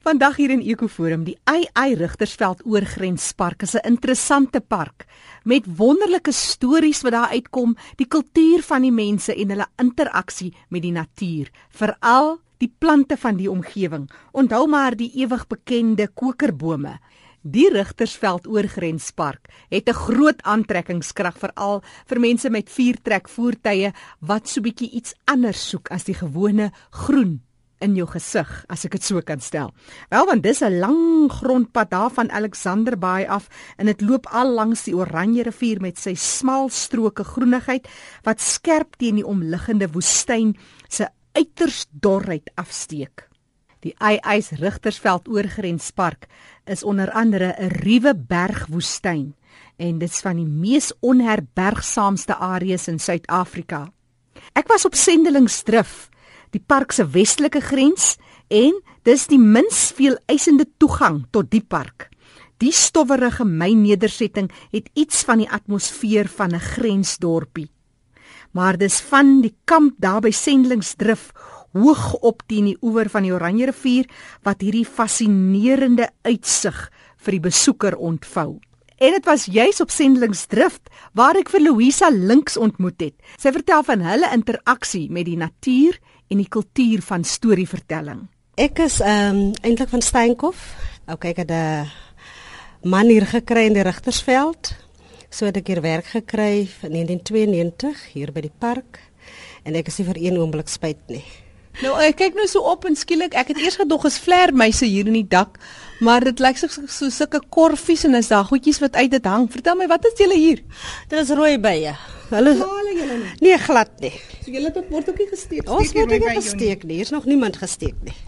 Vandag hier in Ekoforum, die AI Rigtersveld Oorgrenspark is 'n interessante park met wonderlike stories wat daar uitkom, die kultuur van die mense en hulle interaksie met die natuur, veral die plante van die omgewing. Onthou maar die ewig bekende kokerbome. Die Rigtersveld Oorgrenspark het 'n groot aantrekkingskrag veral vir mense met viertrek voertuie wat so bietjie iets anders soek as die gewone groen in jou gesig as ek dit so kan stel. Wel want dis 'n lang grondpad daar van Alexander Bay af en dit loop al langs die Oranje rivier met sy smal stroke groenigheid wat skerp teen die omliggende woestyn se uiters dorheid afsteek. Die Eyys Rigtersveld Oorgrenspark is onder andere 'n ruwe bergwoestyn en dit's van die mees onherbergsaamste areas in Suid-Afrika. Ek was op sendelingsdrif die park se westelike grens en dis die minst veel eisende toegang tot die park. Die stowwerige mynedersetting het iets van die atmosfeer van 'n grensdorpie. Maar dis van die kamp daar by Sendlingsdrif hoog op teen die oewer van die Oranje rivier wat hierdie fascinerende uitsig vir die besoeker ontvou. En dit was juis op Sendlingsdrift waar ek vir Louisa Links ontmoet het. Sy vertel van hulle interaksie met die natuur en die kultuur van storievertelling. Ek is ehm um, eintlik van Steenkof. OK, ek het 'n man hier gekry in die Rigtersveld. So het ek hier werk gekry in 1992 hier by die park en ek is nie vir een oomblik spyt nie. Nou ek kyk nou so op en skielik ek het eers gedog is vlermuise hier in die dak, maar dit lyk so so sulke korfies en is daar goedjies wat uit dit hang. Vertel my wat is julle hier? Dit is rooi bye. Hulle Haal julle nie? Nee, glad nie. So julle tot word ook nie gesteek. Ons word nie gesteek nie. Hier's nog niemand gesteek nie.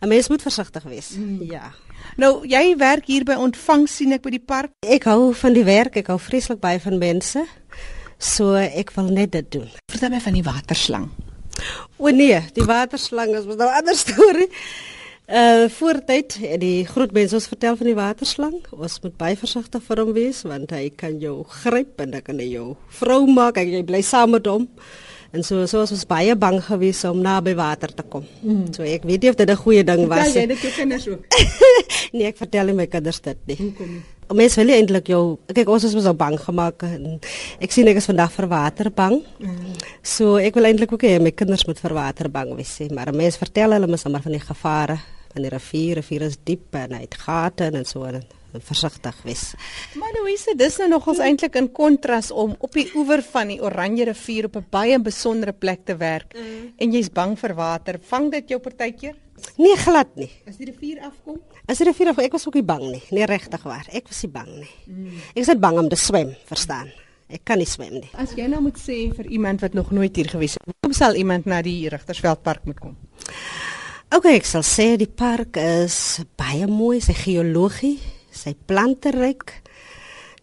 'n Mens moet versigtig wees. Mm. Ja. Nou, jy werk hier by ontvang sien ek by die park. Ek hou van die werk. Ek hou vreeslik baie van mense. So ek wil net dit doen. Vertel my van die waterslang. O nee, die waterslang is 'n nou ander storie. Uh voortyd die groot mense ons vertel van die waterslang. Ons moet baie versigtig vir hom wees want hy kan jou gryp en dan kan hy jou vrou maak en jy bly saam met hom. En so so was ons baie bang geweest om naby water te kom. Mm. So ek weet nie of dit 'n goeie ding was nie. Ja, jy het jou kinders ook. nee, ek vertel nie my kinders dit nie. Hoekom? Mens wil eintlik jou kyk ons is so bang gemaak en ek sien ek is vandag vir water bang. Mm. So ek wil eintlik ook hê my kinders moet vir water bang wees, maar mense vertel hulle mos maar van die gevare in die rivier, rivier is diep en hy het gate en so en versigtig wees. Maar Louise, dis nou nogals eintlik in kontras om op die oewer van die Oranje rivier op 'n baie besondere plek te werk mm. en jy's bang vir water. Vang dit jou partykeer? Nee, glad nie. As die rivier afkom? As die rivier afkom, ek was ook nie bang nie. Nee, regtig waar. Ek was nie bang nie. Mm. Ek is net bang om te swem, verstaan? Ek kan nie swem nie. As jy nou moet sê vir iemand wat nog nooit hier gewees het, hoe sal iemand na die Rigtersveldpark moet kom? Okay, ek sal sê die park is baie mooi, sy geologie, sy plante ryk.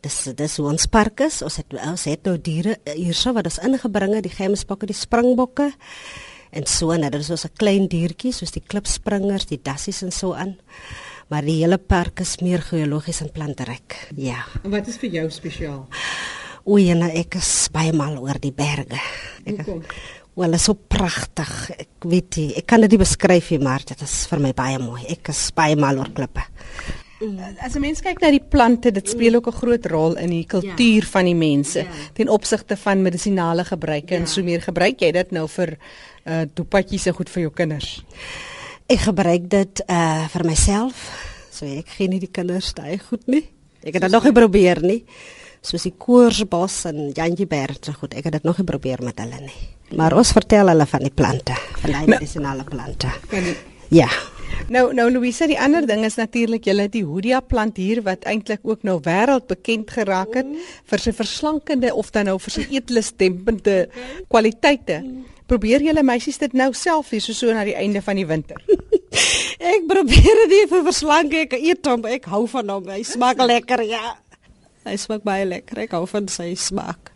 Dis dis hoe ons park is. Ons het ons het nou diere hierso wat ons ingebring het, die gemsbokke, die springbokke. En so net, dit is so 'n klein diertjie soos die klipspringers, die dassies en so aan. Maar die hele park is meer geologies en plante ryk. Ja. En wat is vir jou spesiaal? O, ja, nou, ek is baie mal oor die berge. Ek, Hoekom? Wel, is so pragtig. Ek weet nie, ek kan dit nie beskryf nie, maar dit is vir my baie mooi. Ek is baie mal oor klippe. As 'n mens kyk na die plante, dit speel ook 'n groot rol in die kultuur ja. van die mense ja. ten opsigte van medisinale gebruike ja. en so meer. Gebruik jy dit nou vir uh toepatjies en goed vir jou kinders? Ek gebruik dit uh vir myself. So ek gee nie die kinders daai goed nie. Ek het dit nog nie probeer nie. Soos die koorsbos en Jantjieberg, so goed. Ek het dit nog nie probeer met hulle nie. Maar ons vertel hulle van die plante, van die nou, medisinale plante. Ja. Nou nou Louise, die ander ding is natuurlik julle die Hoodia plant hier wat eintlik ook nou wêreldbekend geraak het mm. vir sy verslankende of dan nou vir sy eetlustempende okay. kwaliteite. Probeer julle meisies dit nou self hier so so na die einde van die winter. ek probeer dit vir verslank ek eet hom, ek hou van hom. Hy smaak lekker, ja. Hy smaak baie lekker. Ek hou van sy smaak.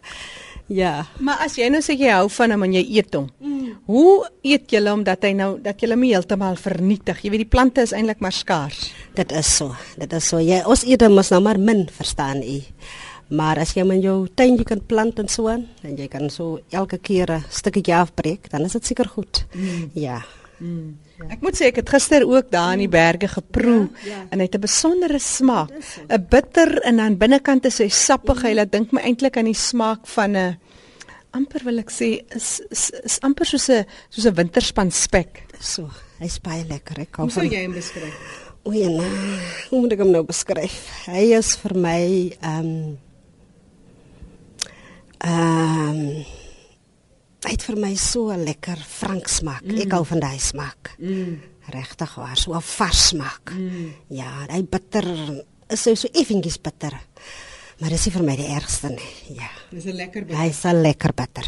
Ja. Maar as jy nou sê jy hou van hom en jy eet hom. Mm. Hoe eet jy hom dat hy nou dat jy hom heeltemal vernietig? Jy weet die plante is eintlik maar skaars. Dit is so. Dit is so. Jy ons eet hom mos nou maar min, verstaan u? Maar as jy met jou tuin jy kan plant en so aan en jy kan so elke keer 'n stukkie afbreek, dan is dit seker goed. Mm. Ja. Mm. Ek moet sê ek het gister ook daar in die berge geproe ja, ja. en hy het 'n besondere smaak. 'n Bitter en aan binnekant is hy sappig. Hy laat dink my eintlik aan die smaak van 'n amper wil ek sê is is, is amper soos 'n soos 'n winterspan spek. So, hy's baie lekker. Ek kan Hoe sou jy hom beskryf? O ja, nee. hoe moet ek hom nou beskryf? Hy is vir my ehm um, ehm um, Hy het vir my so lekker frank smaak. Mm. Ek hou van daai smaak. Mm. Regtig waar, so 'n vars smaak. Mm. Ja, hy bitter is so so effentjies bitter. Maar dis nie vir my die ergste nie. Ja. Dis 'n lekker bitter. Hy's 'n lekker bitter.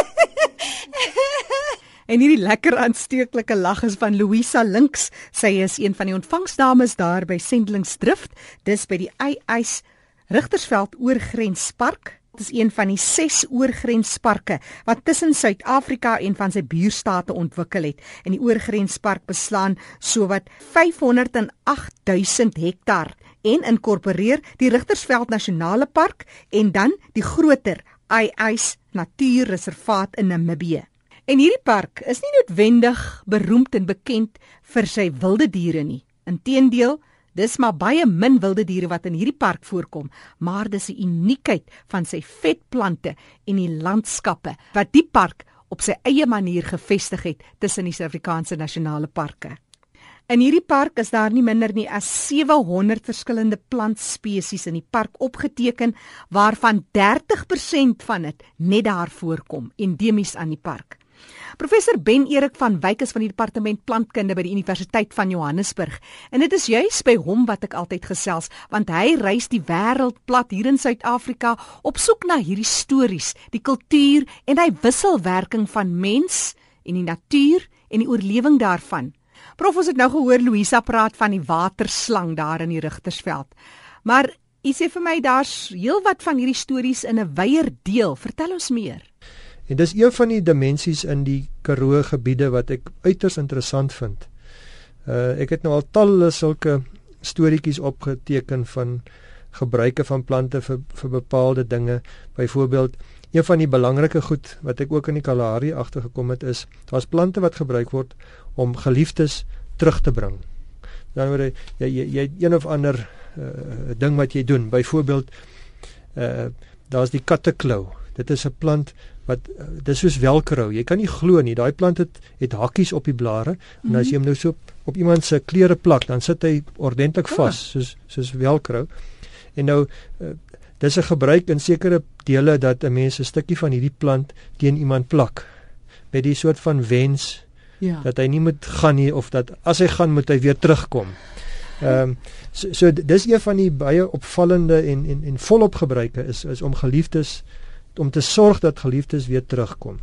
en hierdie lekker aansteeklike lag is van Louisa Links. Sy is een van die ontvangsdames daar by Sendlingsdrift. Dis by die Eyys Rigtersveld oorgrenspark is een van die 6 oorgrensparke wat tussen Suid-Afrika en van sy buurstate ontwikkel het. En die oorgrenspark beslaan sowat 508000 hektar en inkorporeer die Rigtersveld Nasionale Park en dan die groter Eyys Natuurreservaat in Namibië. En hierdie park is nie noodwendig beroemd en bekend vir sy wilde diere nie. Inteendeel, Dis maar baie min wilde diere wat in hierdie park voorkom, maar dis 'n uniekheid van sy vetplante en die landskappe wat die park op sy eie manier gevestig het tussen die Suid-Afrikaanse nasionale parke. In hierdie park is daar nie minder nie as 700 verskillende plantspesies in die park opgeteken waarvan 30% van dit net daar voorkom endemies aan die park. Professor Ben Erik van Wyk is van die departement plantkunde by die Universiteit van Johannesburg. En dit is juis by hom wat ek altyd gesels, want hy reis die wêreld plat hier in Suid-Afrika op soek na hierdie stories, die kultuur en hy wisselwerking van mens en die natuur en die oorlewing daarvan. Prof, ons het nou gehoor Louisa praat van die waterslang daar in die Rigtersveld. Maar u sê vir my daar's heelwat van hierdie stories in 'n wyeer deel. Vertel ons meer. En dis een van die dimensies in die Karoo gebiede wat ek uiters interessant vind. Uh ek het nou al talle sulke storieetjies opgeteken van gebruike van plante vir vir bepaalde dinge. Byvoorbeeld, een van die belangrike goed wat ek ook in die Kalahari agtergekom het is, daar's plante wat gebruik word om geliefdes terug te bring. Dan word jy jy jy een of ander uh ding wat jy doen. Byvoorbeeld, uh daar's die katteklou. Dit is 'n plant wat uh, dis soos velcro. Jy kan nie glo nie, daai plant het het hakkies op die blare mm -hmm. en as jy hom nou so op, op iemand se klere plak, dan sit hy ordentlik ah. vas oh. soos soos velcro. En nou uh, dis 'n gebruik in sekere dele dat 'n mens 'n stukkie van hierdie plant teen iemand plak met die soort van wens ja. dat hy nie moet gaan nie of dat as hy gaan moet hy weer terugkom. Ehm um, so, so dis een van die baie opvallende en en en volop gebruike is is om geliefdes om te sorg dat geliefdes weer terugkom.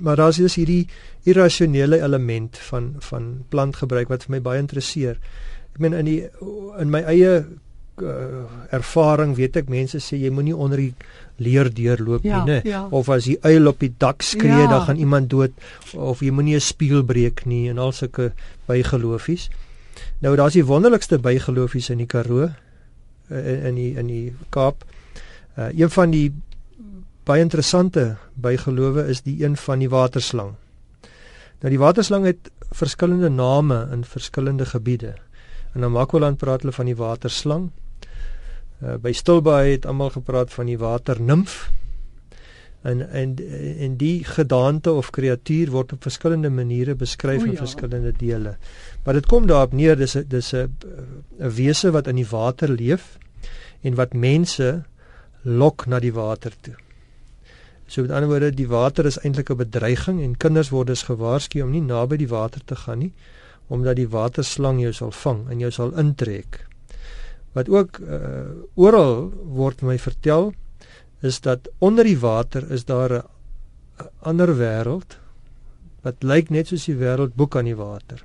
Maar daar's is hierdie irrasionele element van van plantgebruik wat vir my baie interesseer. Ek meen in die in my eie uh, ervaring weet ek mense sê jy moenie onder die leer deurloop ja, nie, ja. of as die uil op die dak skree ja. dan gaan iemand dood of jy moenie 'n spieël breek nie en al sulke bygeloofies. Nou daar's die wonderlikste bygeloofies in die Karoo uh, in die in die Kaap. Uh, een van die baie interessante bygelowe is die een van die waterslang. Nou die waterslang het verskillende name in verskillende gebiede. In Namakwaland praat hulle van die waterslang. Uh, by Stilbaai het almal gepraat van die waternimf. En en en die gedaante of kreatuur word op verskillende maniere beskryf in ja. verskillende dele. Maar dit kom daarop neer dis 'n dis 'n 'n wese wat in die water leef en wat mense lok na die water toe. So met ander woorde, die water is eintlik 'n bedreiging en kinders word dus gewaarsku om nie naby die water te gaan nie, omdat die waterslang jou sal vang en jou sal intrek. Wat ook uh, oral word my vertel is dat onder die water is daar 'n ander wêreld wat lyk net soos die wêreld bo kan die water.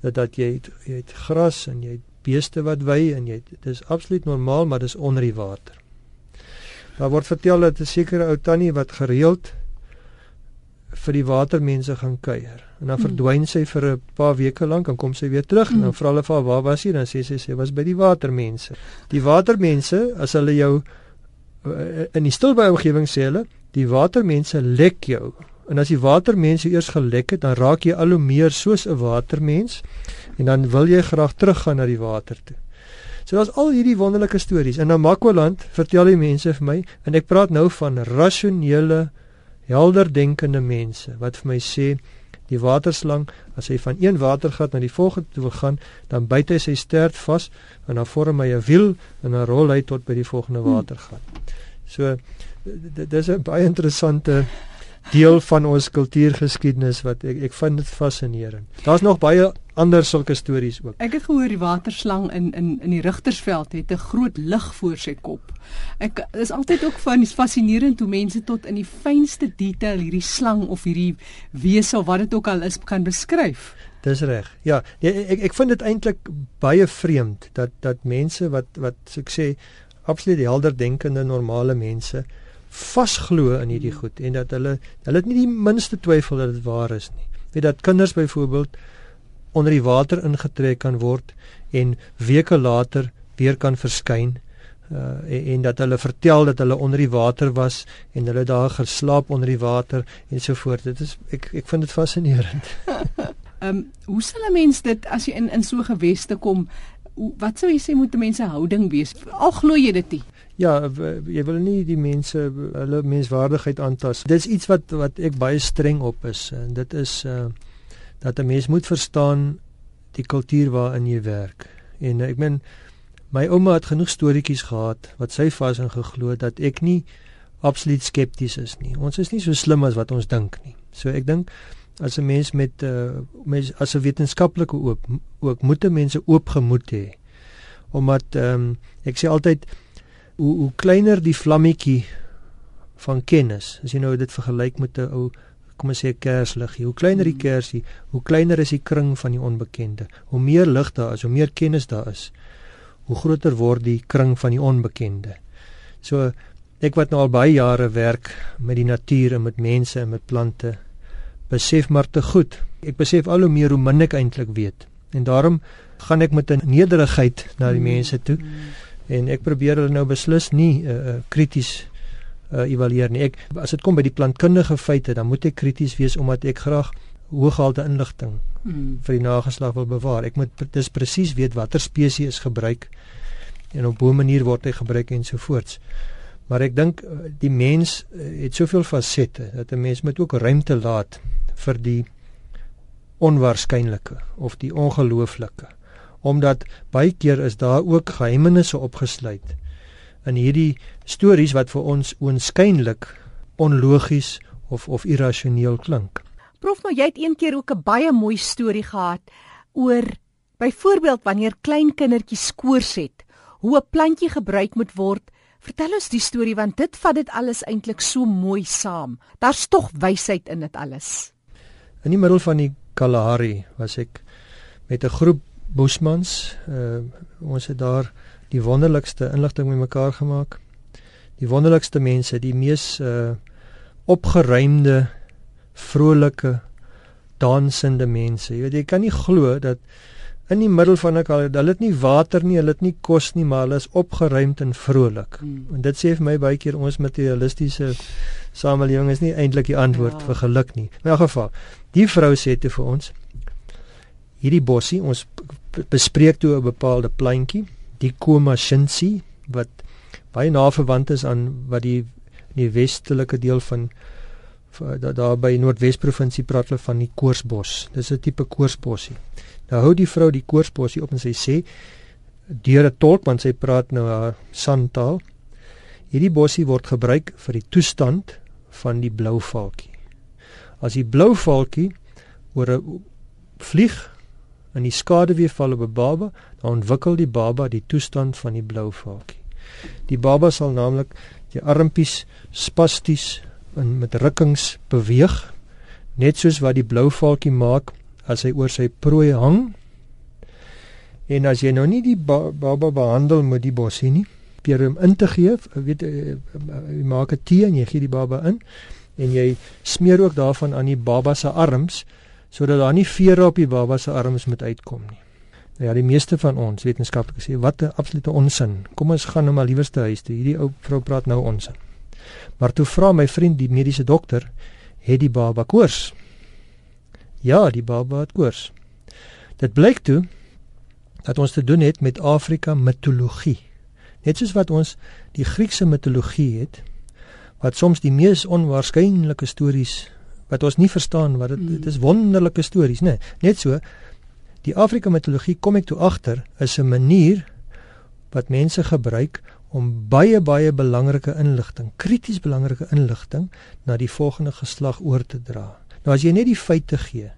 Dat dat jy het, jy het gras en jy het beeste wat wy en jy dis absoluut normaal, maar dis onder die water. Daar word vertel dat 'n sekere ou tannie wat gereeld vir die watermense gaan kuier. En dan hmm. verdwyn sy vir 'n paar weke lank en kom sy weer terug en dan hmm. vra hulle vir haar waar was sy? Dan sê sy sy was by die watermense. Die watermense, as hulle jou eh, in die stilbye omgewing sê hulle, die watermense lek jou En as die watermens eers gelek het, dan raak jy al hoe meer soos 'n watermens en dan wil jy graag teruggaan na die water toe. So daar's al hierdie wonderlike stories. In Namakwaland vertel die mense vir my en ek praat nou van rasionele, helder denkende mense wat vir my sê die waterslang as hy van een watergat na die volgende toe wil gaan, dan byt hy sy stert vas en dan vorm hy 'n wiel en dan rol hy tot by die volgende hmm. watergat. So dis 'n baie interessante deel van ons kultuurgeskiedenis wat ek ek vind dit fascinerend. Daar's nog baie ander sulke stories ook. Ek het gehoor die waterslang in in in die Rigtersveld het 'n groot lig voor sy kop. Ek is altyd ook van fascinerend hoe mense tot in die fynste detail hierdie slang of hierdie wese of wat dit ook al is kan beskryf. Dis reg. Ja, nee, ek ek vind dit eintlik baie vreemd dat dat mense wat wat so ek sê absoluut helder denkende normale mense vasglo in hierdie goed en dat hulle hulle het nie die minste twyfel dat dit waar is nie. Weet dat kinders byvoorbeeld onder die water ingetrek kan word en weke later weer kan verskyn uh en, en dat hulle vertel dat hulle onder die water was en hulle daar geslaap onder die water en so voort. Dit is ek ek vind dit fascinerend. Ehm um, hoe sal 'n mens dit as jy in in so geweste kom hoe, wat sou jy sê moet mense houding wees? Al glo jy dit nie. Ja, jy wil nie die mense hulle menswaardigheid aantas. Dis iets wat wat ek baie streng op is en dit is uh dat 'n mens moet verstaan die kultuur waarin jy werk. En uh, ek meen my ouma het genoeg storieetjies gehad wat sy vas in geglo dat ek nie absoluut skepties is nie. Ons is nie so slim as wat ons dink nie. So ek dink as 'n mens met uh mens as 'n wetenskaplike oop ook moet mense oop gemoed hê. Omdat ehm um, ek sê altyd hoe hoe kleiner die vlammetjie van kennis, as jy nou dit vergelyk met 'n ou kom ons sê kersliggie, hoe kleiner die hmm. kersie, hoe kleiner is die kring van die onbekende. Hoe meer lig daar is, hoe meer kennis daar is, hoe groter word die kring van die onbekende. So ek wat nou al baie jare werk met die natuur en met mense en met plante, besef maar te goed. Ek besef al hoe meer hoe min ek eintlik weet. En daarom gaan ek met 'n nederigheid na die hmm. mense toe. En ek probeer hulle nou beslis nie uh, krities uh, evalueer nie. Ek as dit kom by die plantkundige feite, dan moet ek krities wees omdat ek graag hoëgehalte inligting hmm. vir die nageslag wil bewaar. Ek moet dis presies weet watter spesies is gebruik en op 'n manier word hy gebruik en so voorts. Maar ek dink die mens het soveel fasette dat 'n mens moet ook ruimte laat vir die onwaarskynlike of die ongelooflike omdat baie keer is daar ook geheimenisse opgesluit in hierdie stories wat vir ons oënskynlik onlogies of of irrasioneel klink. Prof, maar jy het een keer ook 'n baie mooi storie gehad oor byvoorbeeld wanneer klein kindertjies skoors het, hoe 'n plantjie gebruik moet word. Vertel ons die storie want dit vat dit alles eintlik so mooi saam. Daar's tog wysheid in dit alles. In die middel van die Kalahari was ek met 'n groep Bushmans. Uh ons het daar die wonderlikste inligting met mekaar gemaak. Die wonderlikste mense, die mees uh opgeruimde, vrolike, dansende mense. Jy weet jy kan nie glo dat in die middel van 'n hulle het nie water nie, hulle het nie kos nie, maar hulle is opgeruimd en vrolik. Hmm. En dit sê vir my baie keer ons materialistiese samelewing is nie eintlik die antwoord ja. vir geluk nie. In elk geval, die vrou sê te vir ons hierdie bossie ons bespreek toe 'n bepaalde plantjie, die Komashinsi wat baie na verwant is aan wat die die westelike deel van daar da by Noordwes provinsie praat hulle van die koorsbos. Dis 'n tipe koorsbossie. Nou hou die vrou die koorsbossie op en sy sê deur 'n tolk want sy praat nou haar santaal. Hierdie bossie word gebruik vir die toestand van die blou valkie. As die blou valkie oor 'n vlieg in die skaduwee val op 'n baba, dan ontwikkel die baba die toestand van die blou valkie. Die baba sal naamlik die armpies spasties en met rukkings beweeg, net soos wat die blou valkie maak as hy oor sy prooi hang. En as jy nou nie die ba baba behandel met die bossie nie, probeer hom in te gee, weet jy maak 'n tee en jy gee die baba in en jy smeer ook daarvan aan die baba se arms sodat daar nie vere op die baba se arms moet uitkom nie. Nou ja, die meeste van ons wetenskaplikes sê wat 'n absolute onsin. Kom ons gaan nou maar liewerste huis toe. Hierdie ou vrou praat nou onsin. Maar toe vra my vriend die mediese dokter het die baba koors. Ja, die baba het koors. Dit blyk toe dat ons te doen het met Afrika mitologie. Net soos wat ons die Griekse mitologie het wat soms die mees onwaarskynlike stories wat ons nie verstaan wat dit mm. dit is wonderlike stories, nê. Nee, net so die Afrika mitologie kom ek toe agter is 'n manier wat mense gebruik om baie baie belangrike inligting, krities belangrike inligting na die volgende geslag oor te dra. Nou as jy net die feite gee,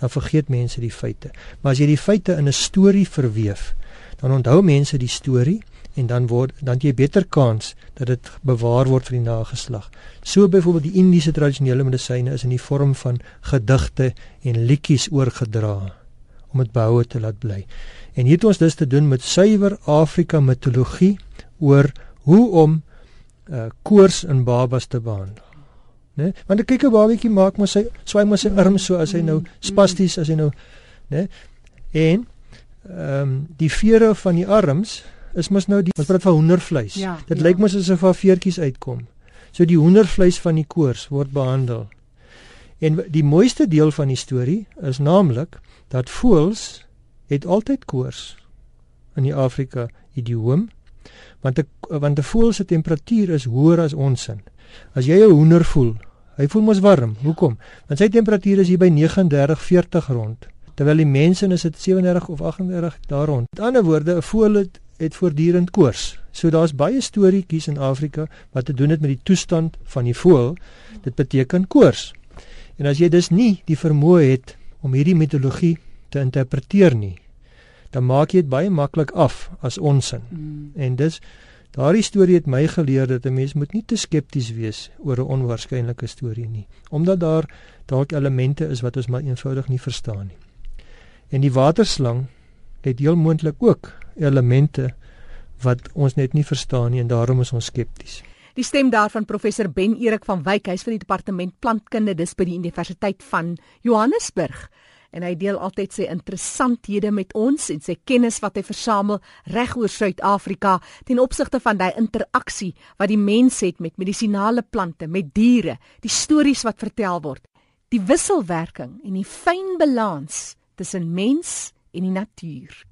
dan vergeet mense die feite. Maar as jy die feite in 'n storie verweef, dan onthou mense die storie en dan word dan jy beter kans dat dit bewaar word vir die nageslag. So byvoorbeeld die Indiese tradisionele medisyne is in die vorm van gedigte en liedjies oorgedra om dit behoue te laat bly. En hier het ons dus te doen met suiwer Afrika mitologie oor hoe om uh, koors in babas te behandel. Né? Want kyk 'n babatjie maak mos sy swaai mos sy arms so as hy nou spasties as hy nou né? En ehm um, die vere van die arms is mos nou die ons praat van hoendervleis. Ja, Dit ja. lyk mos asof daar veertjies uitkom. So die hoendervleis van die koors word behandel. En die mooiste deel van die storie is naamlik dat voëls het altyd koors in die Afrika idioom want 'n want 'n voël se temperatuur is hoër as ons sin. As jy 'n hoender voel, hy voel mos warm. Hoekom? Want sy temperatuur is hier by 39 40 rond, terwyl die mense is dit 37 of 38 daar rond. Met ander woorde, 'n voël het, het voortdurend koors. So daar's baie storieetjies in Afrika wat te doen het met die toestand van die voël. Dit beteken koors. En as jy dus nie die vermoë het om hierdie mitologie te interpreteer nie, dan maak jy dit baie maklik af as onsin. Mm. En dis daardie storie het my geleer dat 'n mens moet nie te skepties wees oor 'n onwaarskynlike storie nie, omdat daar dalk elemente is wat ons maar eenvoudig nie verstaan nie. En die waterslang het heel moontlik ook elemente wat ons net nie verstaan nie en daarom is ons skepties. Die stem daarvan professor Ben Erik van Wyk, hy's van die departement plantkunde dis by die Universiteit van Johannesburg. En hy deel altyd sy interessanthede met ons en sy kennis wat hy versamel reg oor Suid-Afrika ten opsigte van daai interaksie wat die mens het met medisinale plante, met diere, die stories wat vertel word, die wisselwerking en die fyn balans tussen mens en die natuur.